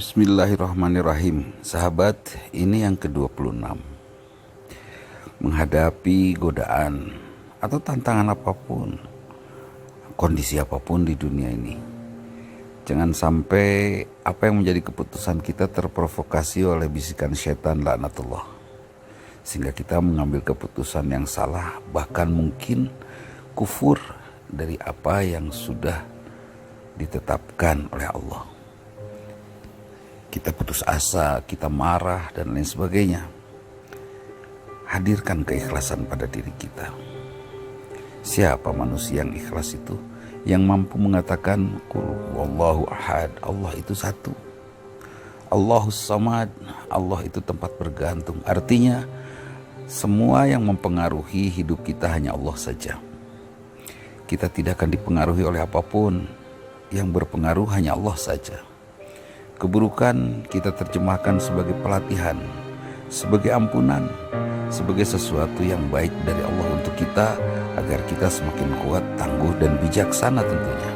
Bismillahirrahmanirrahim. Sahabat, ini yang ke-26. Menghadapi godaan atau tantangan apa pun Kondisi apa pun di dunia ini Jangan sampai apa yang menjadi keputusan kita terprovokasi oleh bisikan setan laknatullah. Sehingga kita mengambil keputusan yang salah Bahkan mungkin kufur dari apa yang sudah ditetapkan oleh Allah kita putus asa, kita marah, dan lain sebagainya. Hadirkan keikhlasan pada diri kita. Siapa manusia yang ikhlas itu? Yang mampu mengatakan, Wallahu ahad, Allah itu satu. Allahus samad, Allah itu tempat bergantung. Artinya, semua yang mempengaruhi hidup kita hanya Allah saja. Kita tidak akan dipengaruhi oleh apa pun. Yang berpengaruh hanya Allah saja. Keburukan kita terjemahkan sebagai pelatihan, sebagai ampunan, sebagai sesuatu yang baik dari Allah untuk kita agar kita semakin kuat, tangguh dan bijaksana tentunya.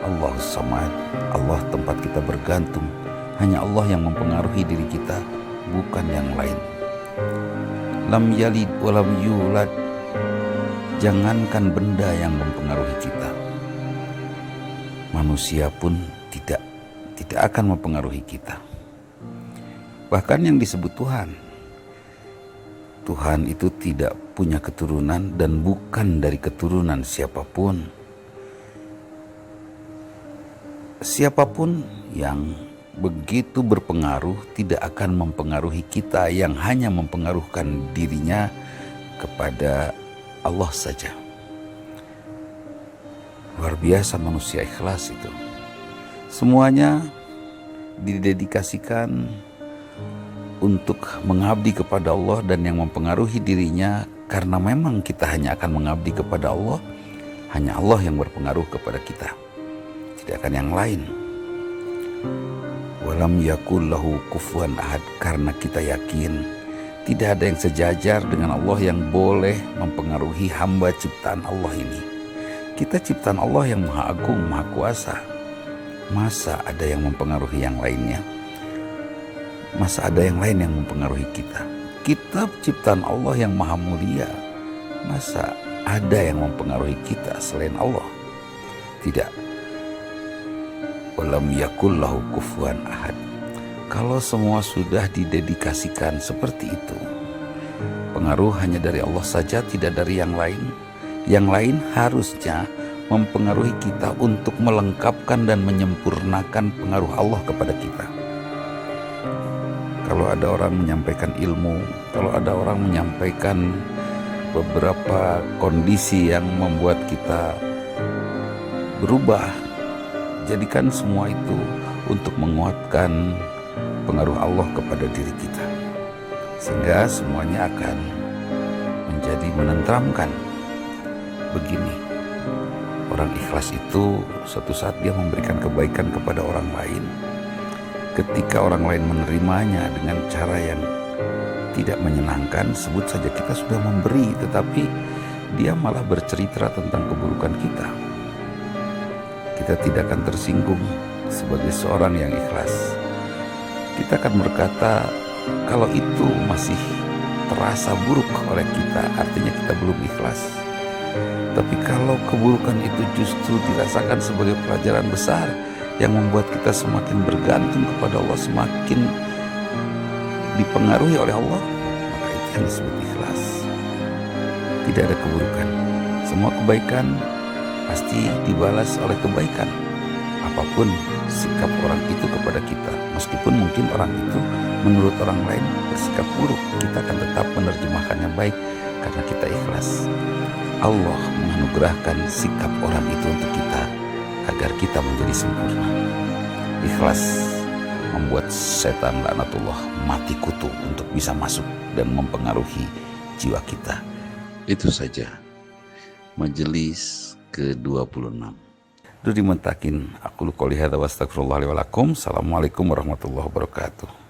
Allah samad, Allah tempat kita bergantung, hanya Allah yang mempengaruhi diri kita, bukan yang lain. Lam yalid walam yulad, jangankan benda yang mempengaruhi kita. Manusia pun tidak tidak akan mempengaruhi kita. Bahkan yang disebut Tuhan, Tuhan itu tidak punya keturunan dan bukan dari keturunan siapa pun. Siapa pun yang begitu berpengaruh tidak akan mempengaruhi kita yang hanya mempengaruhkan dirinya kepada Allah saja. Luar biasa manusia ikhlas itu. Semuanya didedikasikan untuk mengabdi kepada Allah dan yang mempengaruhi dirinya karena memang kita hanya akan mengabdi kepada Allah, hanya Allah yang berpengaruh kepada kita. Tidak akan yang lain. Walam yakul lahu kufuan ahad karena kita yakin tidak ada yang sejajar dengan Allah yang boleh mempengaruhi hamba ciptaan Allah ini. Kita ciptaan Allah yang maha agung, maha kuasa Masa ada yang mempengaruhi yang lainnya? Masa ada yang lain yang mempengaruhi kita? Kitab ciptaan Allah yang maha mulia. Masa ada yang mempengaruhi kita selain Allah? Tidak. Walam yakullahu kufuan ahad. Kalau semua sudah didedikasikan seperti itu, pengaruh hanya dari Allah saja, tidak dari yang lain. Yang lain harusnya mempengaruhi kita untuk melengkapkan dan menyempurnakan pengaruh Allah kepada kita. Kalau ada orang menyampaikan ilmu, kalau ada orang menyampaikan beberapa kondisi yang membuat kita berubah, jadikan semua itu untuk menguatkan pengaruh Allah kepada diri kita. Sehingga semuanya akan menjadi menenteramkan. Begini, Orang ikhlas itu suatu saat dia memberikan kebaikan kepada orang lain. Ketika orang lain menerimanya dengan cara yang tidak menyenangkan, sebut saja kita sudah memberi, tetapi dia malah bercerita tentang keburukan kita. Kita tidak akan tersinggung sebagai seorang yang ikhlas. Kita akan berkata, kalau itu masih terasa buruk oleh kita, artinya kita belum ikhlas. Tapi kalau keburukan itu justru dirasakan sebagai pelajaran besar yang membuat kita semakin bergantung kepada Allah, semakin dipengaruhi oleh Allah, maka itu yang disebut ikhlas. Tidak ada keburukan. Semua kebaikan pasti dibalas oleh kebaikan. Apa pun sikap orang itu kepada kita, meskipun mungkin orang itu menurut orang lain bersikap buruk, kita akan tetap menerjemahkannya baik karena kita ikhlas. Allah menganugerahkan sikap orang itu untuk kita agar kita menjadi sempurna. Ikhlas membuat setan laknatullah mati kutu untuk bisa masuk dan mempengaruhi jiwa kita. Itu saja. Majelis ke-26. Dudi mentakin aku qouli hadza wa Assalamualaikum warahmatullahi wabarakatuh.